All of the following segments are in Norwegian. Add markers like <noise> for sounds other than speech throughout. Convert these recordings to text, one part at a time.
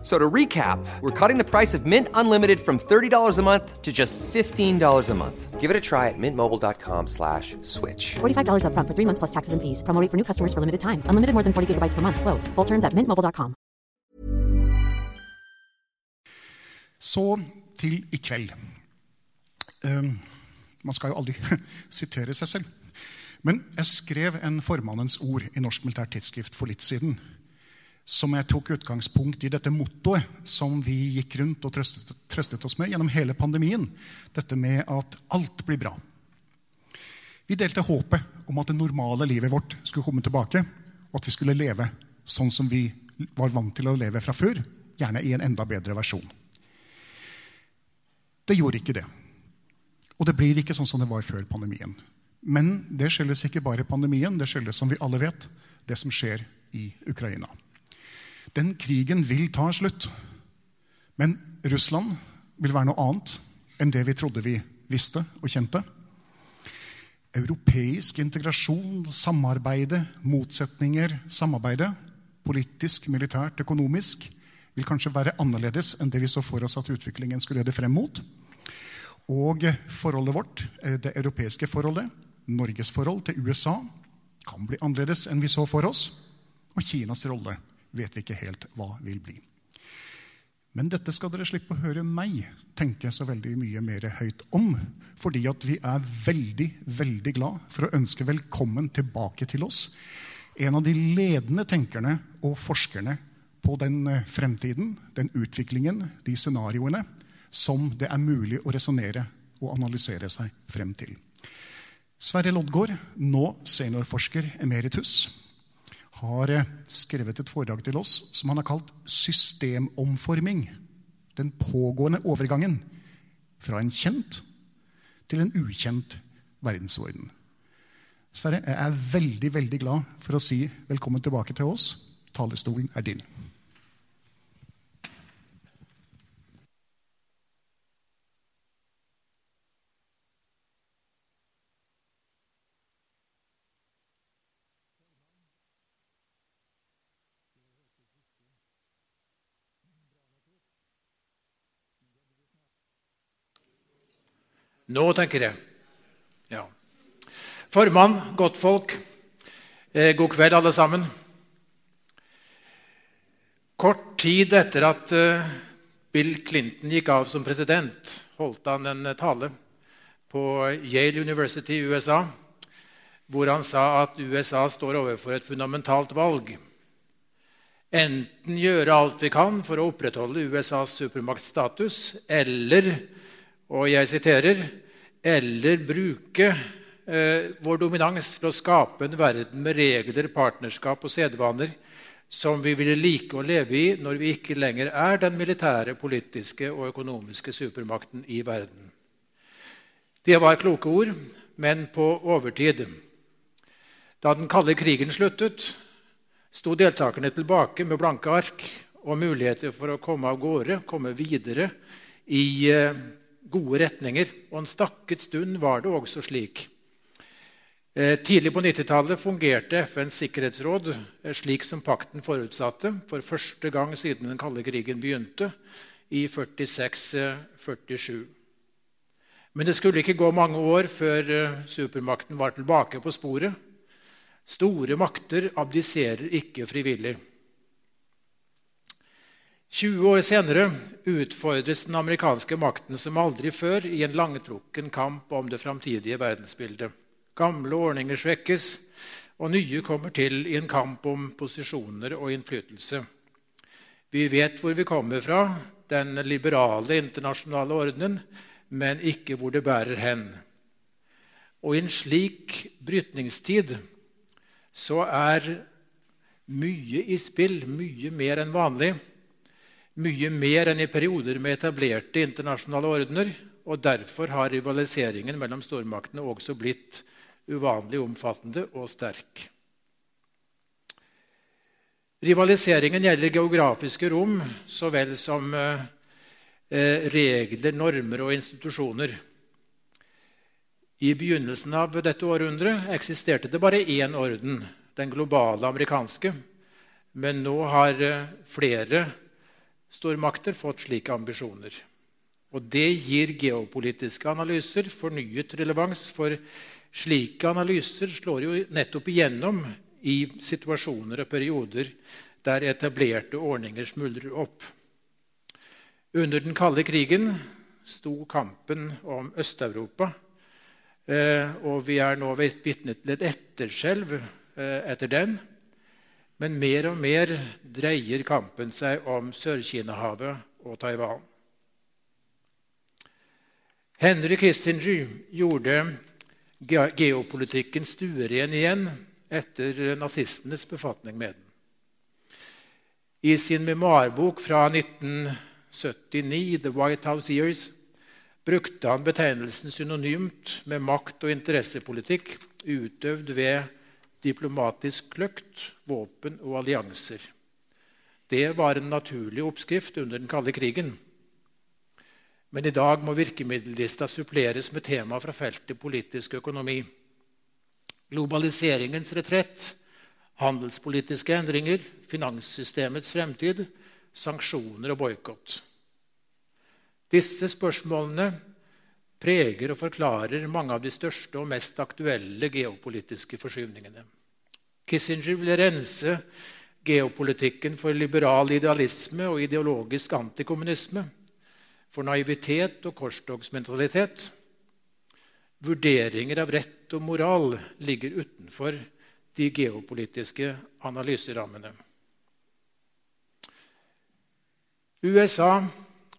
F- So to recap, we're cutting the price of Mint Unlimited from $30 a month to just $15 a month. Give it a try at mintmobile.com slash switch. $45 upfront for three months plus taxes and fees. Promo rate for new customers for limited time. Unlimited more than 40 gigabytes per month. Slows. Full terms at mintmobile.com. Så til i kveld. Um, man skal jo aldri <laughs> sitere seg selv. Men jeg skrev en formannens ord i Norsk Militært Tidsskrift for litt siden. Som jeg tok utgangspunkt i dette mottoet som vi gikk rundt og trøstet, trøstet oss med gjennom hele pandemien. Dette med at alt blir bra. Vi delte håpet om at det normale livet vårt skulle komme tilbake, og at vi skulle leve sånn som vi var vant til å leve fra før, gjerne i en enda bedre versjon. Det gjorde ikke det. Og det blir ikke sånn som det var før pandemien. Men det skyldes ikke bare pandemien, det skyldes, som vi alle vet, det som skjer i Ukraina. Den krigen vil ta slutt. Men Russland vil være noe annet enn det vi trodde vi visste og kjente. Europeisk integrasjon, samarbeide, motsetninger, samarbeide, politisk, militært, økonomisk, vil kanskje være annerledes enn det vi så for oss at utviklingen skulle lede frem mot. Og forholdet vårt, eh, det europeiske forholdet, Norges forhold til USA, kan bli annerledes enn vi så for oss. Og Kinas rolle vet vi ikke helt hva vil bli. Men dette skal dere slippe å høre meg tenke så veldig mye mer høyt om. Fordi at vi er veldig, veldig glad for å ønske velkommen tilbake til oss. En av de ledende tenkerne og forskerne på den eh, fremtiden, den utviklingen, de scenarioene som det er mulig å resonnere og analysere seg frem til. Sverre Loddgaard, nå seniorforsker emeritus, har eh, skrevet et foredrag til oss som han har kalt 'Systemomforming'. Den pågående overgangen fra en kjent til en ukjent verdensorden. Sverre, jeg er veldig veldig glad for å si velkommen tilbake til oss. Talerstolen er din. Nå, tenker jeg. Ja. Formann, godtfolk, eh, god kveld, alle sammen. Kort tid etter at eh, Bill Clinton gikk av som president, holdt han en tale på Yale University i USA, hvor han sa at USA står overfor et fundamentalt valg. Enten gjøre alt vi kan for å opprettholde USAs supermaktstatus, eller og jeg siterer eller bruke eh, vår dominans til å skape en verden med regler, partnerskap og sedvaner som vi ville like å leve i når vi ikke lenger er den militære, politiske og økonomiske supermakten i verden. Det var kloke ord, men på overtid. Da den kalde krigen sluttet, sto deltakerne tilbake med blanke ark og muligheter for å komme av gårde, komme videre i eh, gode retninger. Og en stakket stund var det også slik. Eh, tidlig på 90-tallet fungerte FNs sikkerhetsråd eh, slik som pakten forutsatte, for første gang siden den kalde krigen begynte, i 46-47. Men det skulle ikke gå mange år før supermakten var tilbake på sporet. Store makter abdiserer ikke frivillig. 20 år senere utfordres den amerikanske makten som aldri før i en langtrukken kamp om det framtidige verdensbildet. Gamle ordninger svekkes, og nye kommer til i en kamp om posisjoner og innflytelse. Vi vet hvor vi kommer fra, den liberale internasjonale ordenen, men ikke hvor det bærer hen. Og i en slik brytningstid så er mye i spill, mye mer enn vanlig mye mer enn i perioder med etablerte internasjonale ordener. Og derfor har rivaliseringen mellom stormaktene også blitt uvanlig omfattende og sterk. Rivaliseringen gjelder geografiske rom så vel som eh, regler, normer og institusjoner. I begynnelsen av dette århundret eksisterte det bare én orden, den globale amerikanske. Men nå har eh, flere stormakter fått slike ambisjoner. Og Det gir geopolitiske analyser fornyet relevans, for slike analyser slår jo nettopp igjennom i situasjoner og perioder der etablerte ordninger smuldrer opp. Under den kalde krigen sto kampen om Øst-Europa. Eh, og vi er nå vitne til et etterskjelv eh, etter den. Men mer og mer dreier kampen seg om Sør-Kina-havet og Taiwan. Henry Kissinger gjorde geopolitikken stueren igjen etter nazistenes befatning med den. I sin memoarbok fra 1979, The White House Years, brukte han betegnelsen synonymt med makt- og interessepolitikk utøvd ved diplomatisk kløkt, våpen og allianser. Det var en naturlig oppskrift under den kalde krigen. Men i dag må virkemiddellista suppleres med tema fra feltet politisk økonomi. Globaliseringens retrett, handelspolitiske endringer, finanssystemets fremtid, sanksjoner og boikott. Disse spørsmålene preger og forklarer mange av de største og mest aktuelle geopolitiske forskyvningene. Kissinger vil rense geopolitikken for liberal idealisme og ideologisk antikommunisme, for naivitet og korstogsmentalitet. Vurderinger av rett og moral ligger utenfor de geopolitiske analyserammene. USA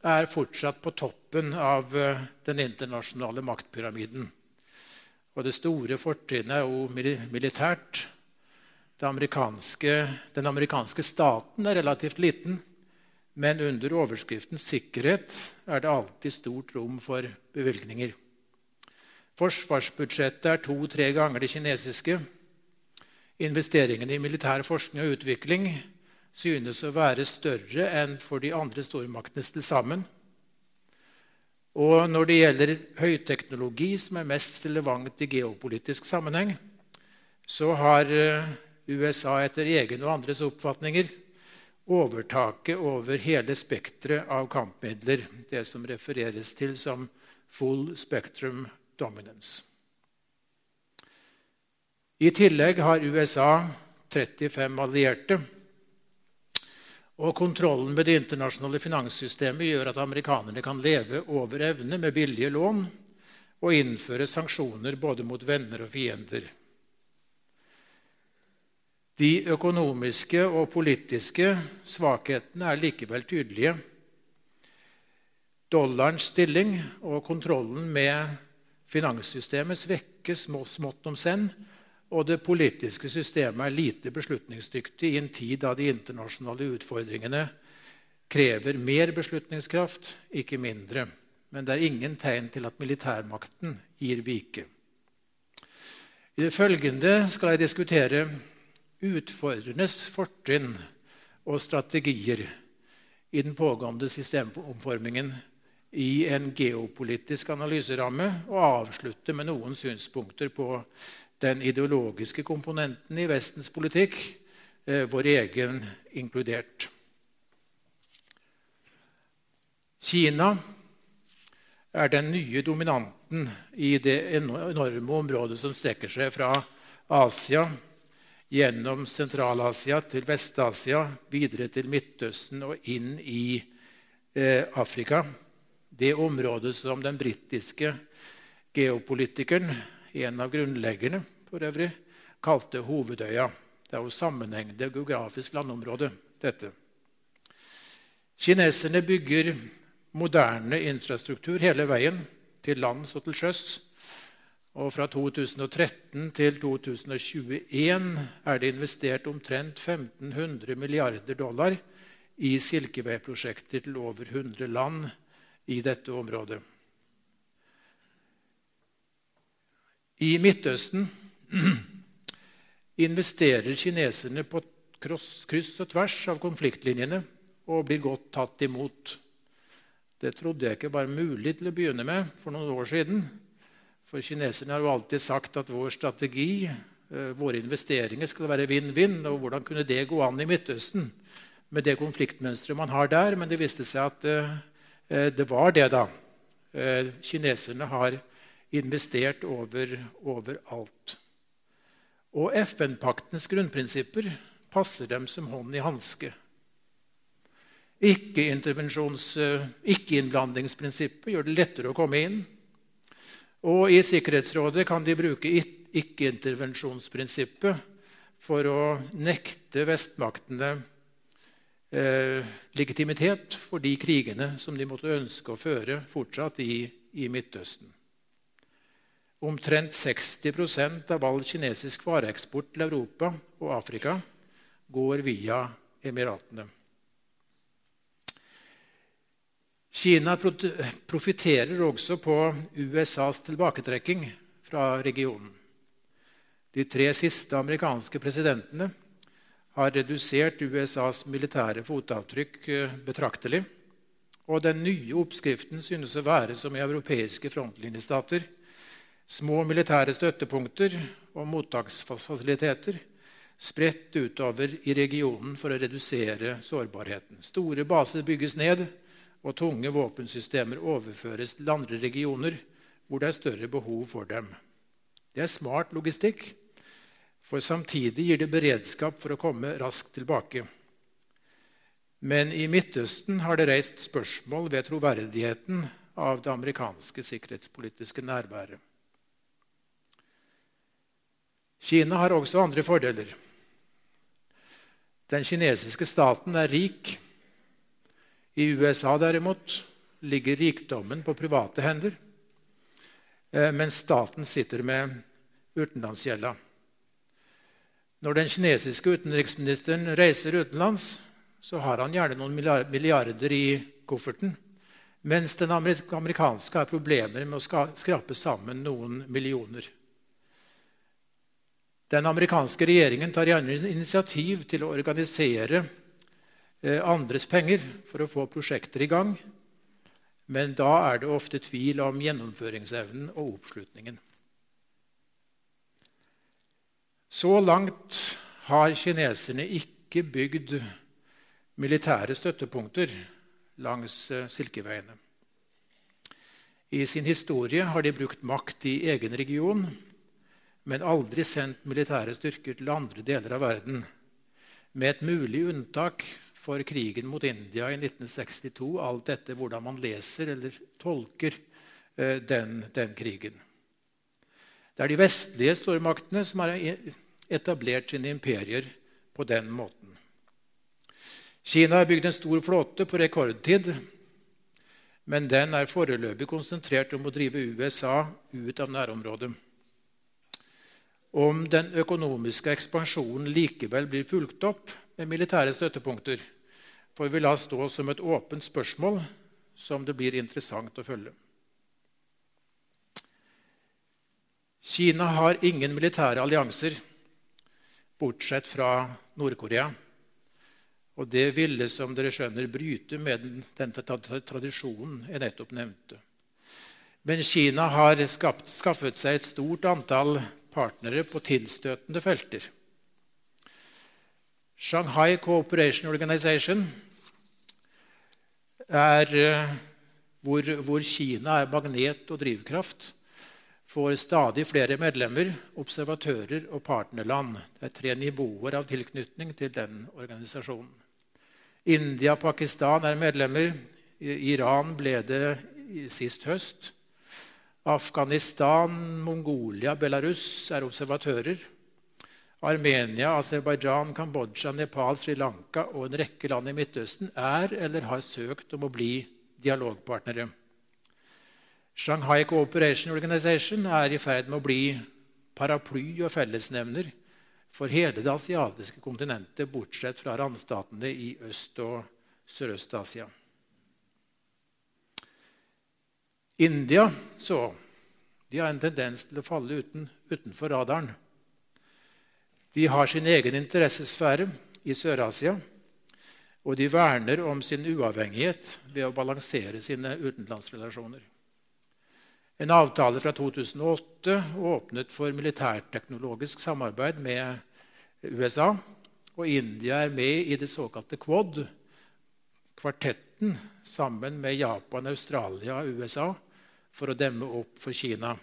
er fortsatt på toppen av eh, den internasjonale maktpyramiden. Og det store fortrinnet er jo militært. Amerikanske, den amerikanske staten er relativt liten, men under overskriften 'sikkerhet' er det alltid stort rom for bevilgninger. Forsvarsbudsjettet er to-tre ganger det kinesiske. Investeringene i militær forskning og utvikling synes å være større enn for de andre stormaktene til sammen. Og når det gjelder høyteknologi, som er mest relevant i geopolitisk sammenheng, så har eh, USA etter egen og andres oppfatninger overtaket over hele spekteret av kampmidler, det som refereres til som full spectrum dominance. I tillegg har USA 35 allierte og kontrollen med det internasjonale finanssystemet gjør at amerikanerne kan leve over evne med billige lån og innføre sanksjoner både mot venner og fiender. De økonomiske og politiske svakhetene er likevel tydelige. Dollarens stilling og kontrollen med finanssystemet svekkes smått om senn og det politiske systemet er lite beslutningsdyktig i en tid da de internasjonale utfordringene krever mer beslutningskraft, ikke mindre. Men det er ingen tegn til at militærmakten gir vike. I det følgende skal jeg diskutere utfordrernes fortrinn og strategier i den pågående systemomformingen i en geopolitisk analyseramme og avslutte med noen synspunkter på den ideologiske komponenten i Vestens politikk, eh, vår egen inkludert. Kina er den nye dominanten i det enorme området som strekker seg fra Asia gjennom Sentral-Asia til Vest-Asia, videre til Midtøsten og inn i eh, Afrika. Det området som den britiske geopolitikeren, en av grunnleggerne for øvrig, kalte Hovedøya. Det er jo sammenhengende geografisk landområde, dette. Kineserne bygger moderne infrastruktur hele veien, til lands og til sjøs. Og fra 2013 til 2021 er det investert omtrent 1500 milliarder dollar i silkeveiprosjekter til over 100 land i dette området. I Midtøsten <clears throat> investerer kineserne på kryss og tvers av konfliktlinjene og blir godt tatt imot. Det trodde jeg ikke var mulig til å begynne med for noen år siden. For kineserne har jo alltid sagt at vår strategi, eh, våre investeringer, skal være vinn-vinn. Og hvordan kunne det gå an i Midtøsten med det konfliktmønsteret man har der? Men det viste seg at eh, eh, det var det, da. Kineserne har investert over, over Og FN-paktens grunnprinsipper passer dem som hånd i hanske. Ikke-innblandingsprinsippet gjør det lettere å komme inn. Og i Sikkerhetsrådet kan de bruke ikke-intervensjonsprinsippet for å nekte vestmaktene eh, legitimitet for de krigene som de måtte ønske å føre fortsatt i, i Midtøsten. Omtrent 60 av all kinesisk vareeksport til Europa og Afrika går via Emiratene. Kina profitterer også på USAs tilbaketrekking fra regionen. De tre siste amerikanske presidentene har redusert USAs militære fotavtrykk eh, betraktelig. Og den nye oppskriften synes å være som i europeiske frontlinjestater. Små militære støttepunkter og mottaksfasiliteter spredt utover i regionen for å redusere sårbarheten. Store baser bygges ned, og tunge våpensystemer overføres til andre regioner hvor det er større behov for dem. Det er smart logistikk, for samtidig gir det beredskap for å komme raskt tilbake. Men i Midtøsten har det reist spørsmål ved troverdigheten av det amerikanske sikkerhetspolitiske nærværet. Kina har også andre fordeler. Den kinesiske staten er rik i USA derimot ligger rikdommen på private hender, eh, mens staten sitter med utenlandsgjelda. Når den kinesiske utenriksministeren reiser utenlands, så har han gjerne noen milliarder i kofferten, mens den amerikanske har problemer med å skrape sammen noen millioner. Den amerikanske regjeringen tar gjerne initiativ til å organisere Eh, andres penger for å få prosjekter i gang. Men da er det ofte tvil om gjennomføringsevnen og oppslutningen. Så langt har kineserne ikke bygd militære støttepunkter langs eh, Silkeveiene. I sin historie har de brukt makt i egen region, men aldri sendt militære styrker til andre deler av verden, med et mulig unntak for krigen mot India i 1962. Alt dette hvordan man leser eller tolker eh, den, den krigen. Det er de vestlige stormaktene som har etablert sine imperier på den måten. Kina har bygd en stor flåte på rekordtid, men den er foreløpig konsentrert om å drive USA ut av nærområdet. Om den økonomiske ekspansjonen likevel blir fulgt opp med militære støttepunkter, får vi la stå som et åpent spørsmål som det blir interessant å følge. Kina har ingen militære allianser, bortsett fra Nord-Korea. Og det ville, som dere skjønner, bryte med den, tradisjonen jeg nettopp nevnte. Men Kina har skapt, skaffet seg et stort antall partnere på tilstøtende felter. Shanghai Cooperation Organization er eh, hvor, hvor Kina er magnet og drivkraft, får stadig flere medlemmer, observatører og partnerland. Det er tre nivåer av tilknytning til den organisasjonen. India og Pakistan er medlemmer. Iran ble det sist høst. Afghanistan, Mongolia, Belarus er observatører. Armenia, Aserbajdsjan, Kambodsja, Nepal, Sri Lanka og en rekke land i Midtøsten er eller har søkt om å bli dialogpartnere. Shanghai Cooperation Organization er i ferd med å bli paraply og fellesnevner for hele det asiatiske kontinentet, bortsett fra randstatene i Øst- og Sørøst-Asia. India så, de har en tendens til å falle uten, utenfor radaren. De har sin egen interessesfære i Sør-Asia, og de verner om sin uavhengighet ved å balansere sine utenlandsrelasjoner. En avtale fra 2008 åpnet for militærteknologisk samarbeid med USA, og India er med i det såkalte Quad, kvartetten sammen med Japan, Australia og USA for å demme opp for Kina.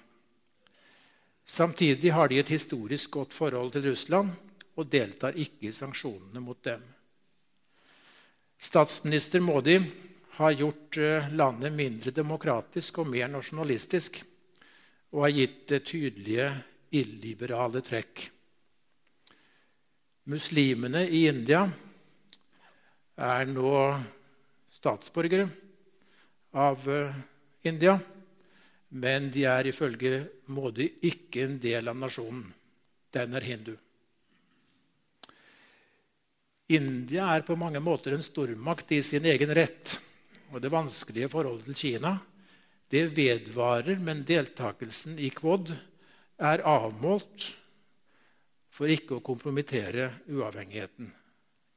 Samtidig har de et historisk godt forhold til Russland og deltar ikke i sanksjonene mot dem. Statsminister Modi har gjort eh, landet mindre demokratisk og mer nasjonalistisk og har gitt det tydelige illiberale trekk. Muslimene i India er nå statsborgere av eh, India. Men de er ifølge Modi ikke en del av nasjonen. Den er hindu. India er på mange måter en stormakt i sin egen rett. Og det vanskelige forholdet til Kina det vedvarer, men deltakelsen i Quod er avmålt for ikke å kompromittere uavhengigheten.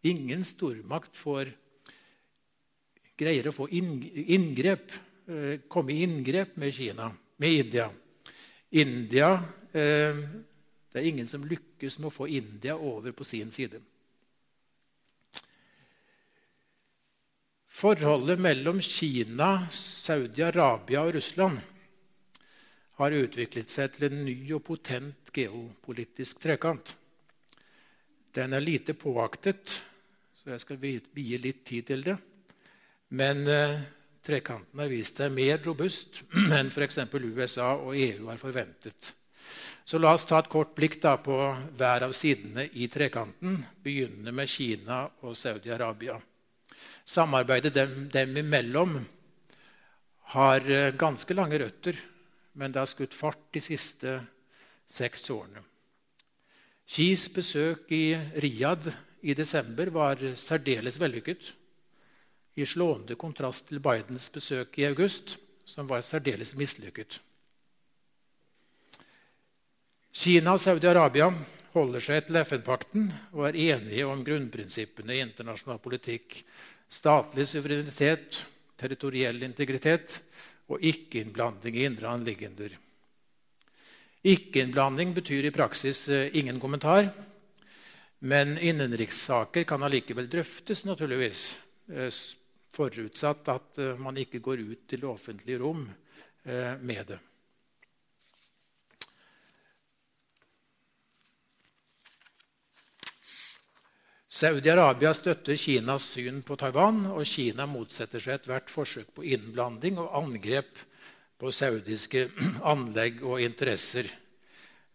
Ingen stormakt får, greier å få inngrep Eh, komme i inngrep med Kina, med India. India eh, Det er ingen som lykkes med å få India over på sin side. Forholdet mellom Kina, Saudi-Arabia og Russland har utviklet seg til en ny og potent geopolitisk trekant. Den er lite påaktet, så jeg skal vie litt tid til det. Men eh, trekanten har vist seg mer robust <clears throat> enn f.eks. USA og EU har forventet. Så la oss ta et kort blikk på hver av sidene i trekanten, begynnende med Kina og Saudi-Arabia. Samarbeidet dem, dem, imellom har eh, ganske lange røtter, men det har skutt fart de siste seks årene. Kis besøk i Riyadh i desember var særdeles vellykket i slående kontrast til Bidens besøk i august, som var særdeles mislykket. Kina og Saudi-Arabia holder seg til FN-pakten og er enige om grunnprinsippene i internasjonal politikk. Statlig suverenitet, territoriell integritet og ikke-innblanding i indre anliggender. Ikke-innblanding betyr i praksis eh, ingen kommentar. Men innenrikssaker kan allikevel drøftes, naturligvis. Forutsatt at eh, man ikke går ut til det offentlige rom eh, med det. Saudi-Arabia støtter Kinas syn på Taiwan, og Kina motsetter seg ethvert forsøk på innblanding og angrep på saudiske <clears throat> anlegg og interesser.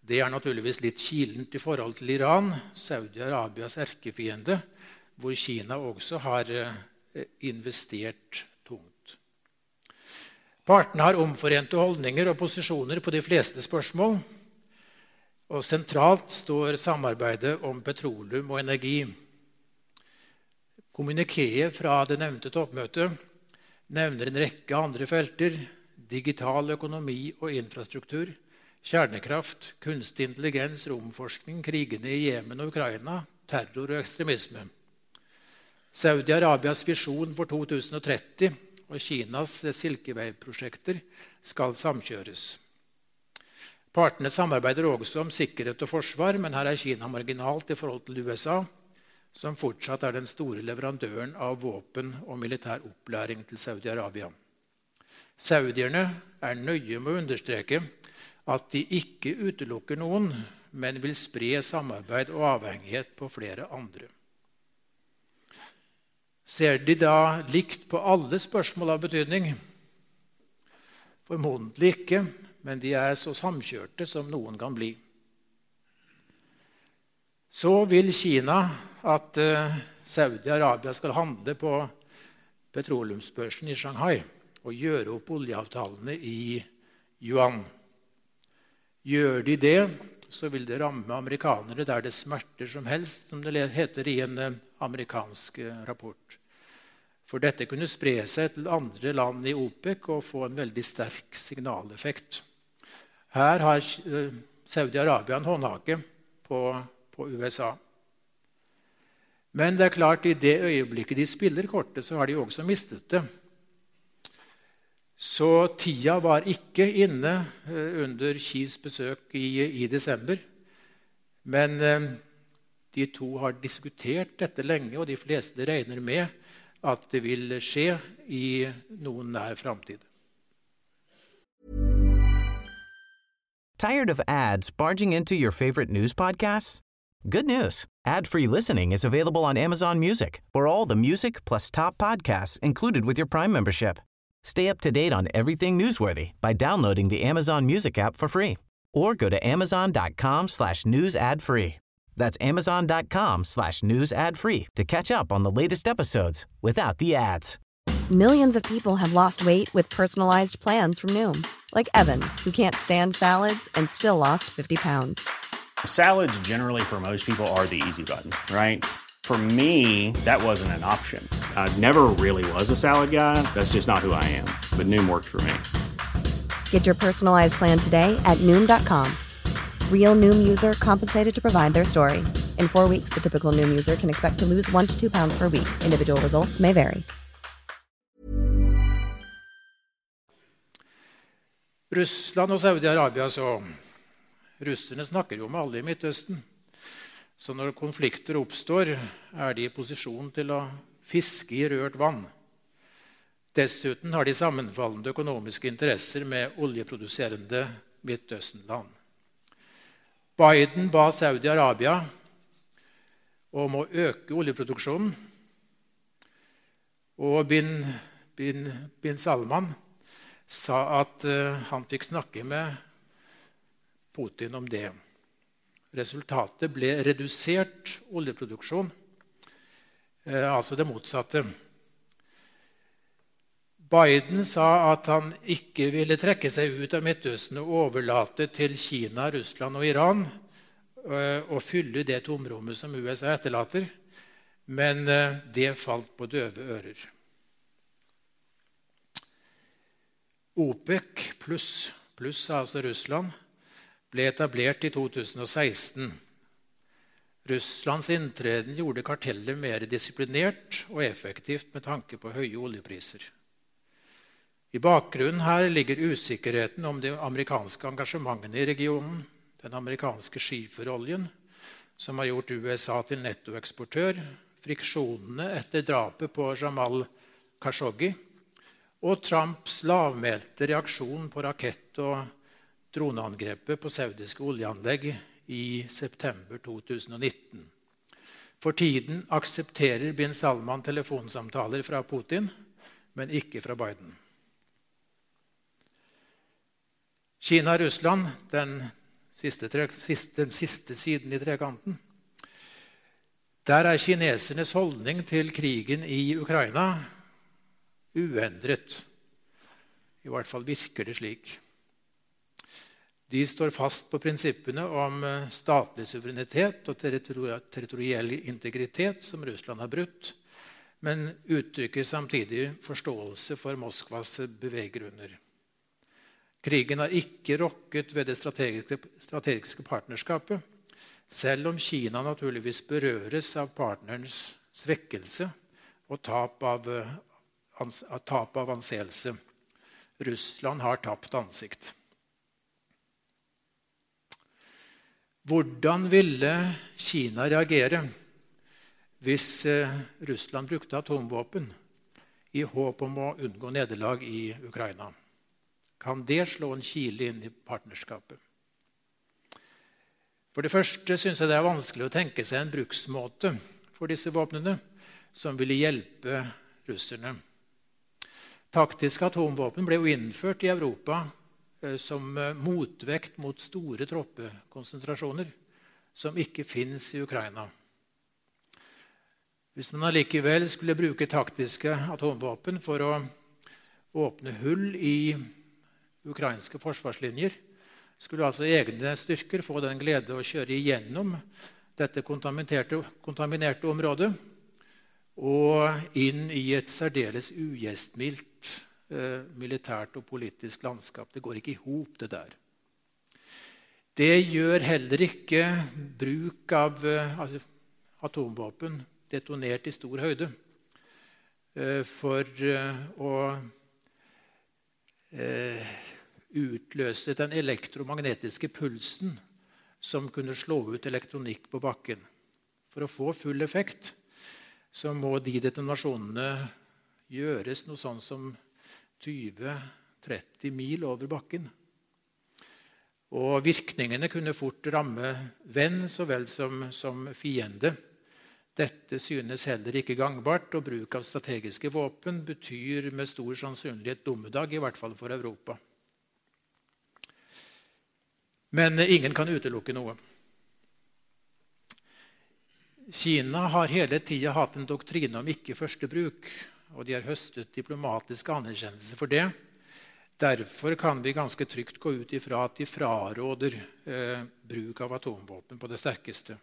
Det er naturligvis litt kilent i forhold til Iran, Saudi-Arabias erkefiende, hvor Kina også har Eh, investert tungt. Partene har omforente holdninger og posisjoner på de fleste spørsmål. Og sentralt står samarbeidet om petroleum og energi. Kommunikéet fra det nevnte toppmøtet nevner en rekke andre felter. Digital økonomi og infrastruktur, kjernekraft, kunstig intelligens, romforskning, krigene i Jemen og Ukraina, terror og ekstremisme. Saudi-Arabias visjon for 2030 og Kinas silkeveiprosjekter skal samkjøres. Partene samarbeider også om sikkerhet og forsvar, men her er Kina marginalt i forhold til USA, som fortsatt er den store leverandøren av våpen og militær opplæring til Saudi-Arabia. Saudierne er nøye med å understreke at de ikke utelukker noen, men vil spre samarbeid og avhengighet på flere andre. Ser de da likt på alle spørsmål av betydning? Formodentlig ikke, men de er så samkjørte som noen kan bli. Så vil Kina at uh, Saudi-Arabia skal handle på petroleumsbørsen i Shanghai og gjøre opp oljeavtalene i yuan. Gjør de det, så vil det ramme amerikanere der det smerter som helst, som det heter i en uh, amerikansk uh, rapport. For dette kunne spre seg til andre land i OPEC og få en veldig sterk signaleffekt. Her har eh, Saudi-Arabia en håndhake på, på, USA. Men det er klart i det øyeblikket de spiller kortet, så har de også mistet det. Så tida var ikke inne eh, under Kis besøk i, i desember. Men eh, de to har diskutert dette lenge, og de fleste regner med at det vil skje i noen nær framtid. Tired of ads barging into your favorite news podcasts? Good news. Ad-free listening is available on Amazon Music for all the music plus top podcasts included with your Prime membership. Stay up to date on everything newsworthy by downloading the Amazon Music app for free or go to amazon.com slash news ad free. That's amazon.com slash news ad free to catch up on the latest episodes without the ads. Millions of people have lost weight with personalized plans from Noom, like Evan, who can't stand salads and still lost 50 pounds. Salads, generally, for most people, are the easy button, right? For me, that wasn't an option. I never really was a salad guy. That's just not who I am. But Noom worked for me. Get your personalized plan today at Noom.com. Real Noom user compensated to provide their story. In four weeks, the typical Noom user can expect to lose one to two pounds per week. Individual results may vary. Russland og Saudi-Arabia så Russerne snakker jo med alle i Midtøsten. Så når konflikter oppstår, er de i posisjon til å fiske i rørt vann. Dessuten har de sammenfallende økonomiske interesser med oljeproduserende Midtøsten-land. Biden ba Saudi-Arabia om å øke oljeproduksjonen. Og bin, bin, bin Salman sa at uh, han fikk snakke med Putin om det. Resultatet ble redusert oljeproduksjon, uh, altså det motsatte. Biden sa at han ikke ville trekke seg ut av Midtøsten og overlate til Kina, Russland og Iran uh, å fylle det tomrommet som USA etterlater. Men det falt på døve ører. OPEC pluss, pluss altså Russland, ble etablert i 2016. Russlands inntreden gjorde kartellet mer disiplinert og effektivt med tanke på høye oljepriser. I bakgrunnen her ligger usikkerheten om de amerikanske engasjementene i regionen, den amerikanske skiferoljen, som har gjort USA til nettoeksportør, friksjonene etter drapet på Jamal Khashoggi, og Trumps lavmælte reaksjon på rakett- og droneangrepet på saudiske oljeanlegg i september 2019. For tiden aksepterer bin Salman telefonsamtaler fra Putin, men ikke fra Biden. Kina-Russland, den, den siste siden i trekanten. Der er kinesernes holdning til krigen i Ukraina uendret. I hvert fall virker det slik. De står fast på prinsippene om eh, statlig suverenitet og territoriell integritet, som Russland har brutt, men uttrykker samtidig forståelse for Moskvas beveggrunner. Krigen har ikke rokket ved det strategiske, strategiske partnerskapet, selv om Kina naturligvis berøres av partnerens svekkelse og tap av eh, tap av anseelse. Russland har tapt ansikt. Hvordan ville Kina reagere hvis eh, Russland brukte atomvåpen i håp om å unngå nederlag i Ukraina? Kan det slå en kile inn i partnerskapet? For det første syns jeg det er vanskelig å tenke seg en bruksmåte for disse våpnene som ville hjelpe russerne. Taktiske atomvåpen ble jo innført i Europa eh, som eh, motvekt mot store troppekonsentrasjoner som ikke fins i Ukraina. Hvis man allikevel skulle bruke taktiske atomvåpen for å åpne hull i ukrainske forsvarslinjer, skulle altså egne styrker få den glede å kjøre igjennom dette kontaminerte, kontaminerte området og inn i et særdeles ugjestmildt eh, militært og politisk landskap. Det går ikke i hop, det der. Det gjør heller ikke bruk av eh, altså, atomvåpen detonert i stor høyde eh, for eh, å utløse den elektromagnetiske pulsen som kunne slå ut elektronikk på bakken. For å få full effekt så må de detonasjonene gjøres noe sånn som 20-30 mil over bakken. Og virkningene kunne fort ramme venn så vel som, som fiende. Dette synes heller ikke gangbart, og bruk av strategiske våpen betyr med stor sannsynlighet dommedag, i hvert fall for Europa. Men ingen kan utelukke noe. Kina har hele tida hatt en doktrine om ikke førstebruk, og de har høstet diplomatisk anerkjennelse for det. Derfor kan vi ganske trygt gå ut ifra at de fraråder eh, bruk av atomvåpen på det sterkeste.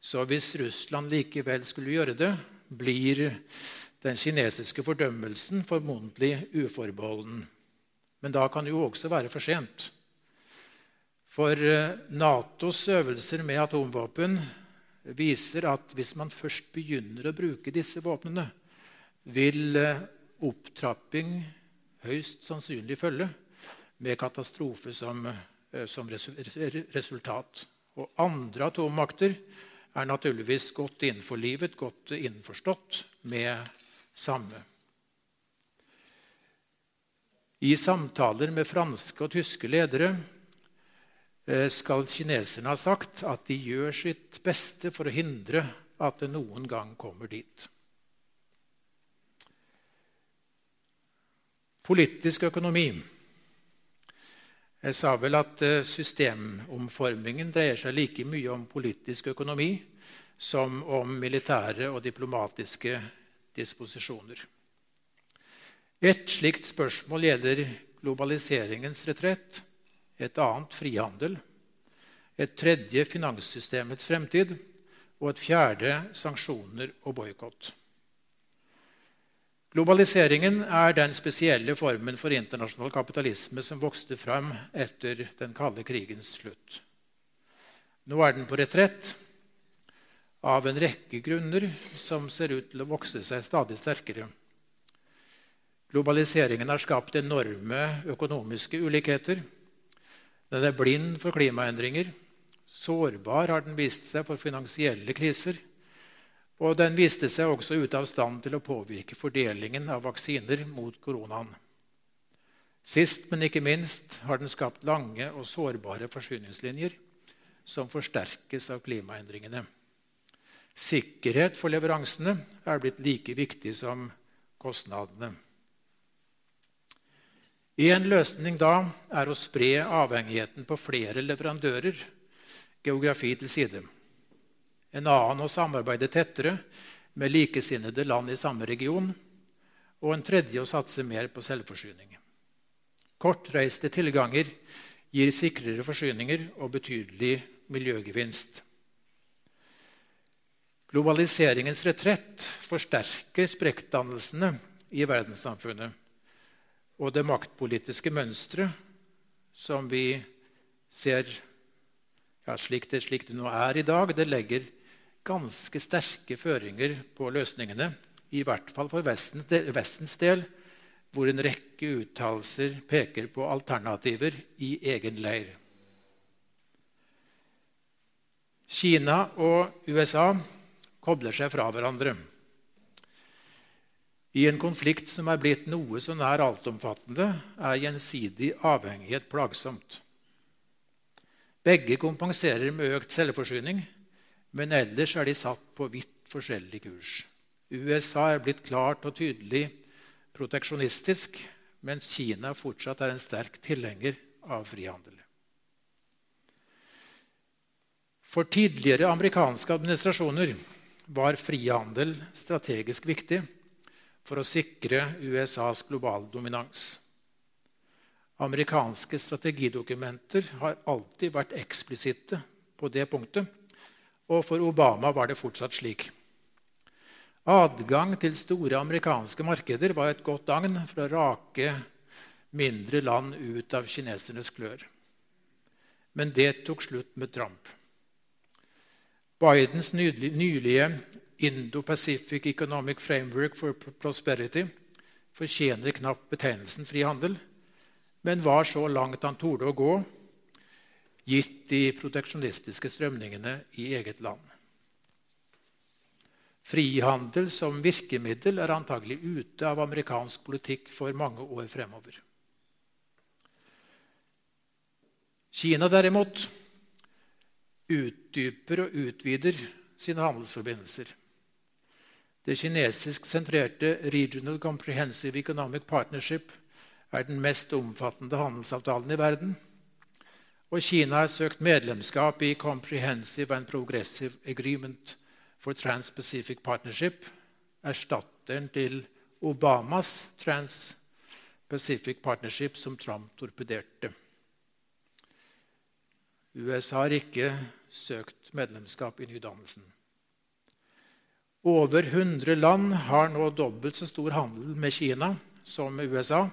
Så hvis Russland likevel skulle gjøre det, blir den kinesiske fordømmelsen formodentlig uforbeholden. Men da kan det jo også være for sent. For eh, Natos øvelser med atomvåpen viser at hvis man først begynner å bruke disse våpnene, vil eh, opptrapping høyst sannsynlig følge, med katastrofe som, eh, som resultat. Og andre atommakter er naturligvis godt innenforlivet, godt innforstått med samme. I samtaler med franske og tyske ledere skal kineserne ha sagt at de gjør sitt beste for å hindre at det noen gang kommer dit. Politisk økonomi. Jeg sa vel at eh, systemomformingen dreier seg like mye om politisk økonomi som om militære og diplomatiske disposisjoner. Et slikt spørsmål gjelder globaliseringens retrett et annet frihandel, et tredje finanssystemets fremtid og et fjerde sanksjoner og boikott. Globaliseringen er den spesielle formen for internasjonal kapitalisme som vokste fram etter den kalde krigens slutt. Nå er den på retrett av en rekke grunner som ser ut til å vokse seg stadig sterkere. Globaliseringen har skapt enorme økonomiske ulikheter. Den er blind for klimaendringer. Sårbar har den vist seg for finansielle kriser. Og den viste seg også ute av stand til å påvirke fordelingen av vaksiner mot koronaen. Sist, men ikke minst, har den skapt lange og sårbare forsyningslinjer som forsterkes av klimaendringene. Sikkerhet for leveransene er blitt like viktig som kostnadene. En løsning da er å spre avhengigheten på flere leverandører, geografi til side. En annen å samarbeide tettere med likesinnede land i samme region. Og en tredje å satse mer på selvforsyning. Kortreiste tilganger gir sikrere forsyninger og betydelig miljøgevinst. Globaliseringens retrett forsterker sprekkdannelsene i verdenssamfunnet og det maktpolitiske mønsteret som vi ser ja, slik, det, slik det nå er i dag, det legger ganske sterke føringer på løsningene. I hvert fall for Vestens del, Vestens del hvor en rekke uttalelser peker på alternativer i egen leir. Kina og USA kobler seg fra hverandre. I en konflikt som er blitt noe så nær altomfattende, er gjensidig avhengighet plagsomt. Begge kompenserer med økt selvforsyning, men ellers er de satt på vidt forskjellig kurs. USA er blitt klart og tydelig proteksjonistisk, mens Kina fortsatt er en sterk tilhenger av frihandel. For tidligere amerikanske administrasjoner var frihandel strategisk viktig for å sikre USAs global dominans. Amerikanske strategidokumenter har alltid vært eksplisitte på det punktet, og for Obama var det fortsatt slik. Adgang til store amerikanske markeder var et godt agn for å rake mindre land ut av kinesernes klør. Men det tok slutt med Trump. Bidens nylige Indo-Pacific Economic Framework for Prosperity fortjener knapt betegnelsen frihandel, men var så langt han torde å gå, gitt de proteksjonistiske strømningene i eget land. Frihandel som virkemiddel er antagelig ute av amerikansk politikk for mange år fremover. Kina derimot utdyper og utvider sine handelsforbindelser. Det kinesisk-sentrerte Regional Comprehensive Economic Partnership er den mest omfattende handelsavtalen i verden. Og Kina har søkt medlemskap i Comprehensive and Progressive Agreement for Trans-Pacific Partnership, erstatteren til Obamas Trans-Pacific Partnership, som Trump torpederte. USA har ikke søkt medlemskap i nydannelsen. Over 100 land har nå dobbelt så stor handel med Kina som med USA.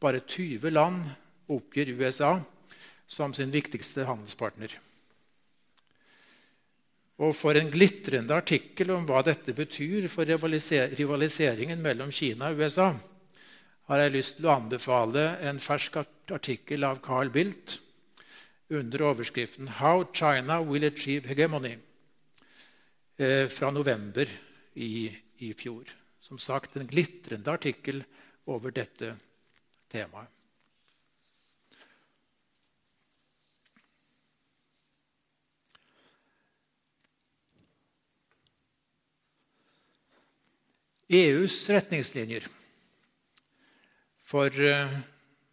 Bare 20 land oppgir USA som sin viktigste handelspartner. Og For en glitrende artikkel om hva dette betyr for rivaliseringen mellom Kina og USA, har jeg lyst til å anbefale en fersk artikkel av Carl Bildt under overskriften 'How China Will Achieve Hegemony' fra november i, i fjor. Som sagt en glitrende artikkel over dette temaet. EUs retningslinjer for eh,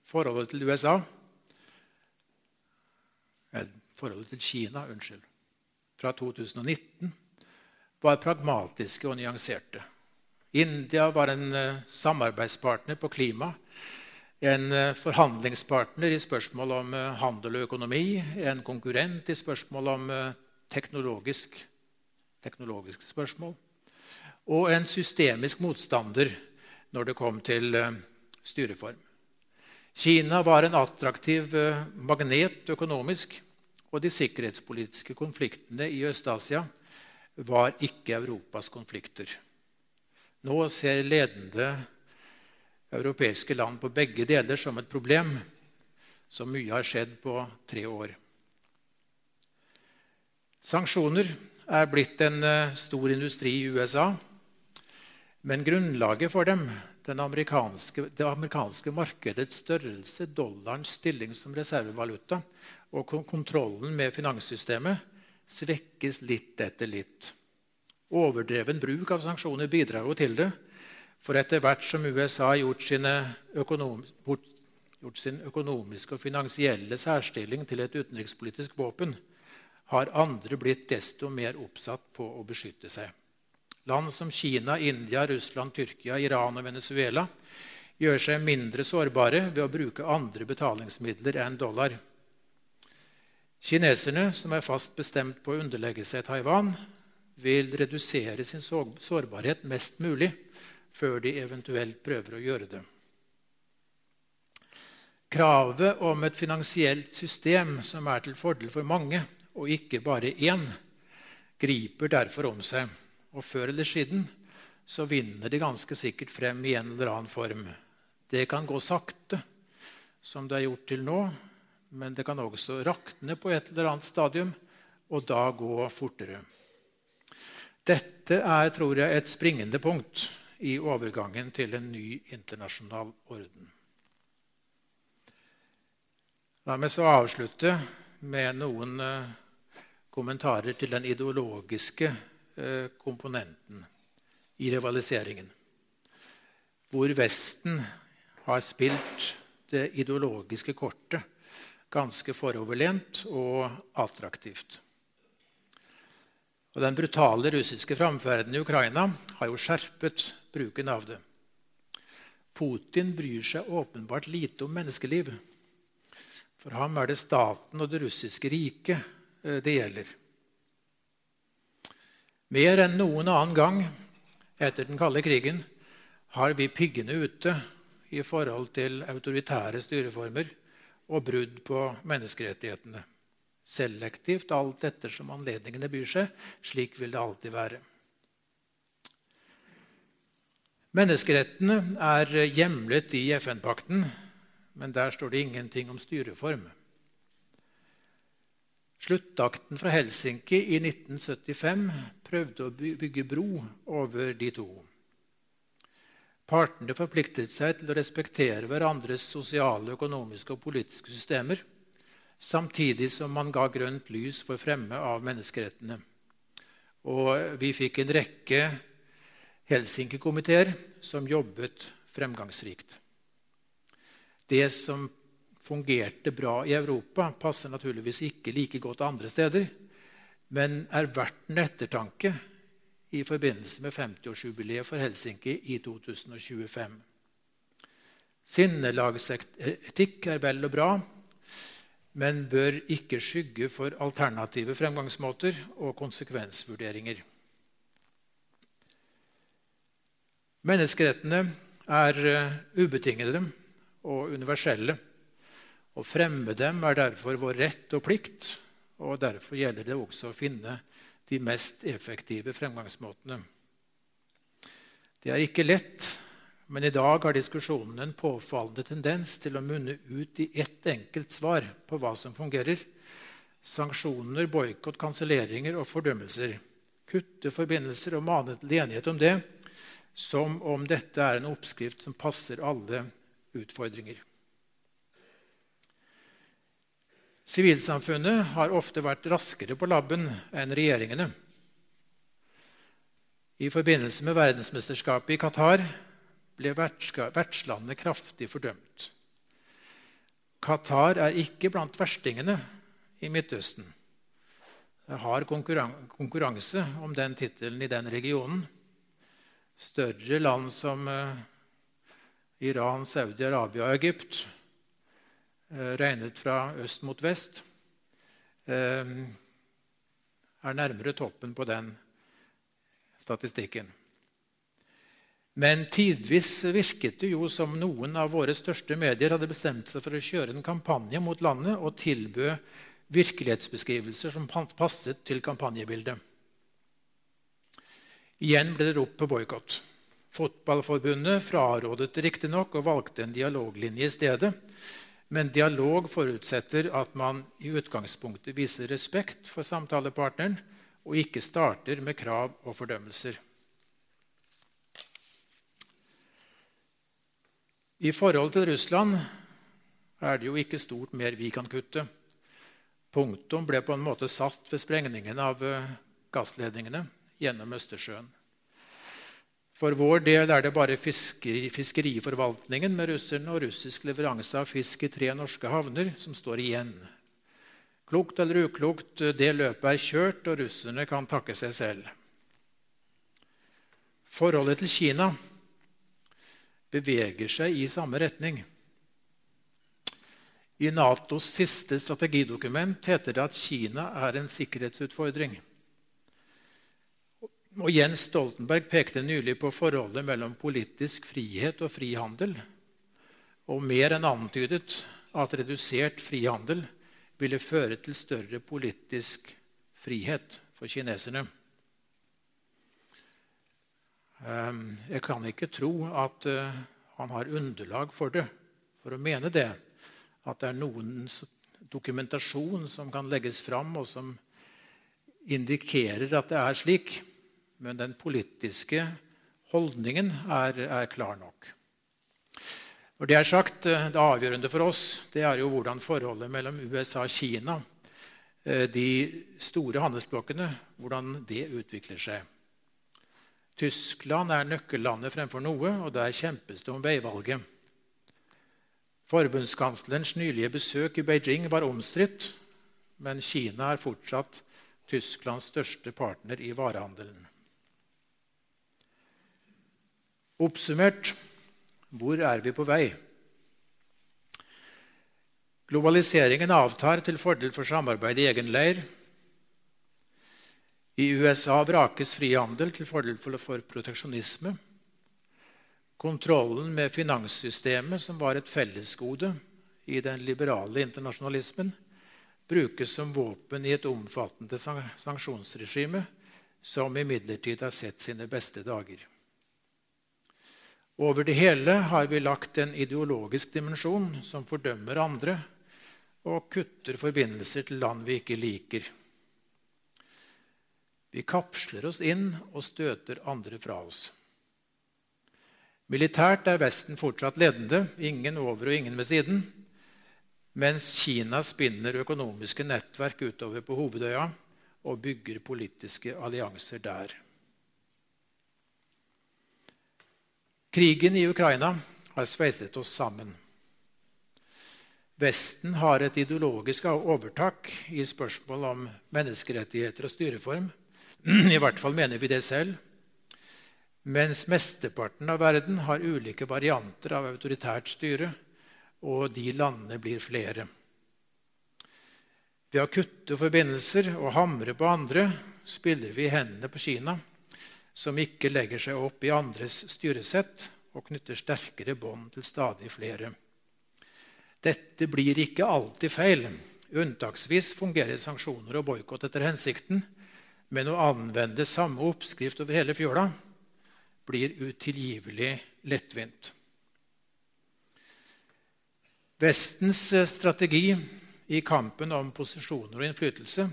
forholdet til USA forholdet til Kina unnskyld, fra 2019 var pragmatiske og nyanserte. India var en uh, samarbeidspartner på klima, en uh, forhandlingspartner i spørsmål om uh, handel og økonomi, en konkurrent i spørsmål om teknologisk, teknologiske spørsmål, og en systemisk motstander når det kom til styreform. Kina var en attraktiv magnet økonomisk og de sikkerhetspolitiske konfliktene i Øst-Asia var ikke Europas konflikter. Nå ser ledende europeiske land på begge deler som et problem. Så mye har skjedd på tre år. Sanksjoner er blitt en eh, stor industri i USA. Men grunnlaget for dem, amerikanske, det amerikanske markedets størrelse, dollarens stilling som reservevaluta, og kontrollen med finanssystemet svekkes litt etter litt. Overdreven bruk av sanksjoner bidrar jo til det. For etter hvert som USA har gjort, gjort sin økonomiske og finansielle særstilling til et utenrikspolitisk våpen, har andre blitt desto mer oppsatt på å beskytte seg. Land som Kina, India, Russland, Tyrkia, Iran og Venezuela gjør seg mindre sårbare ved å bruke andre betalingsmidler enn dollar. Kineserne, som er fast bestemt på å underlegge seg Taiwan, vil redusere sin sårbarhet mest mulig før de eventuelt prøver å gjøre det. Kravet om et finansielt system som er til fordel for mange, og ikke bare én, griper derfor om seg. Og før eller siden så vinner det ganske sikkert frem i en eller annen form. Det kan gå sakte, som det har gjort til nå, men det kan også rakne på et eller annet stadium. og da gå fortere. Dette er, tror jeg, et springende punkt i overgangen til en ny internasjonal orden. La meg så avslutte med noen eh, kommentarer til den ideologiske eh, komponenten i rivaliseringen. Hvor Vesten har spilt det ideologiske kortet ganske foroverlent og attraktivt. Og Den brutale russiske framferden i Ukraina har jo skjerpet bruken av det. Putin bryr seg åpenbart lite om menneskeliv. For ham er det staten og det russiske riket eh, det gjelder. Mer enn noen annen gang etter den kalde krigen har vi piggene ute i forhold til autoritære styreformer og brudd på menneskerettighetene. Selektivt alt ettersom anledningene byr seg. Slik vil det alltid være. Menneskerettene er hjemlet i FN-pakten men der står det ingenting om styreform. Sluttakten fra Helsinki i 1975 prøvde å bygge bro over de to. Partene forpliktet seg til å respektere hverandres sosiale, økonomiske og politiske systemer, samtidig som man ga grønt lys for fremme av menneskerettene. Og vi fikk en rekke Helsinki-komiteer som jobbet fremgangsrikt. Det som fungerte bra i Europa, passer naturligvis ikke like godt andre steder, men er verdt en ettertanke i forbindelse med 50-årsjubileet for Helsinki i 2025. Sinnelagsetikk er vel og bra, men bør ikke skygge for alternative fremgangsmåter og konsekvensvurderinger. Menneskerettene er eh, ubetingede og universelle. Å fremme dem er derfor vår rett og plikt, og derfor gjelder det også å finne de mest effektive fremgangsmåtene. Det er ikke lett, men i dag har diskusjonen en påfallende tendens til å munne ut i ett enkelt svar på hva som fungerer. Sanksjoner, boikott, kanselleringer og fordømmelser. Kutte forbindelser og mane til enighet om det, som om dette er en oppskrift som passer alle utfordringer. Sivilsamfunnet har ofte vært raskere på labben enn regjeringene. I forbindelse med verdensmesterskapet i Qatar ble vertslandet kraftig fordømt. Qatar er ikke blant verstingene i Midtøsten. Det har konkurranse om den tittelen i den regionen. Større land som eh, Iran, Saudi-Arabia og Egypt, regnet fra øst mot vest, eh, er nærmere toppen på den statistikken. Men tidvis virket det jo som noen av våre største medier hadde bestemt seg for å kjøre en kampanje mot landet og tilbød virkelighetsbeskrivelser som passet til kampanjebildet. Igjen ble det ropt på boikott. Fotballforbundet frarådet riktignok og valgte en dialoglinje i stedet. Men dialog forutsetter at man i utgangspunktet viser respekt for samtalepartneren og ikke starter med krav og fordømmelser. I forhold til Russland er det jo ikke stort mer vi kan kutte. Punktum ble på en måte satt ved sprengningen av eh, gassledningene gjennom Østersjøen. For vår del er det bare fiskeri, fiskeriforvaltningen med russerne og russisk leveranse av fisk i tre norske havner som står igjen. Klokt eller uklokt, det løpet er kjørt, og russerne kan takke seg selv. Forholdet til Kina beveger seg i samme retning. I Natos siste strategidokument heter det at Kina er en sikkerhetsutfordring. Og Jens Stoltenberg pekte nylig på forholdet mellom politisk frihet og frihandel, og mer enn antydet at redusert frihandel ville føre til større politisk frihet for kineserne. Ehm, jeg kan ikke tro at eh, han har underlag for det, for å mene det. At det er noen dokumentasjon som kan legges fram, og som indikerer at det er slik, men den politiske holdningen er, er klar nok. Når det er sagt, eh, det avgjørende for oss det er jo hvordan forholdet mellom USA og Kina, eh, de store handelsblokkene, hvordan det utvikler seg. Tyskland er nøkkellandet fremfor noe, og der kjempes det om veivalget. Forbundskanslerens nylige besøk i Beijing var omstridt, men Kina er fortsatt Tysklands største partner i varehandelen. Oppsummert hvor er vi på vei? Globaliseringen avtar til fordel for samarbeid i egen leir. I USA vrakes frihandel til fordel for proteksjonisme. Kontrollen med finanssystemet, som var et fellesgode i den liberale internasjonalismen, brukes som våpen i et omfattende sanksjonsregime som imidlertid har sett sine beste dager. Over det hele har vi lagt en ideologisk dimensjon som fordømmer andre og kutter forbindelser til land vi ikke liker. Vi kapsler oss inn og støter andre fra oss. Militært er Vesten fortsatt ledende, ingen over og ingen ved siden, mens Kina spinner økonomiske nettverk utover på Hovedøya og bygger politiske allianser der. Krigen i Ukraina har sveiset oss sammen. Vesten har et ideologisk overtak i spørsmål om menneskerettigheter og styreform. <clears throat> I hvert fall mener vi det selv. Mens mesteparten av verden har ulike varianter av autoritært styre, og de landene blir flere. Ved å kutte forbindelser og hamre på andre spiller vi i hendene på Kina som ikke legger seg opp i andres styresett og knytter sterkere bånd til stadig flere. Dette blir ikke alltid feil. Unntaksvis fungerer sanksjoner og boikott etter hensikten, men å anvende samme oppskrift over hele fjøla blir utilgivelig lettvint. Vestens strategi i kampen om posisjoner og innflytelse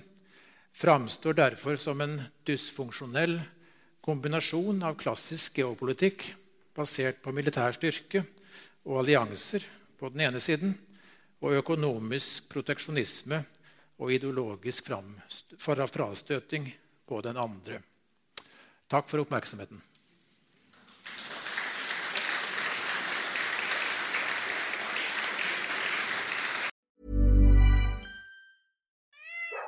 framstår derfor som en dysfunksjonell kombinasjon av klassisk geopolitikk basert på militær styrke og allianser på den ene siden, og økonomisk proteksjonisme og ideologisk frastøting på den andre. Takk for oppmerksomheten.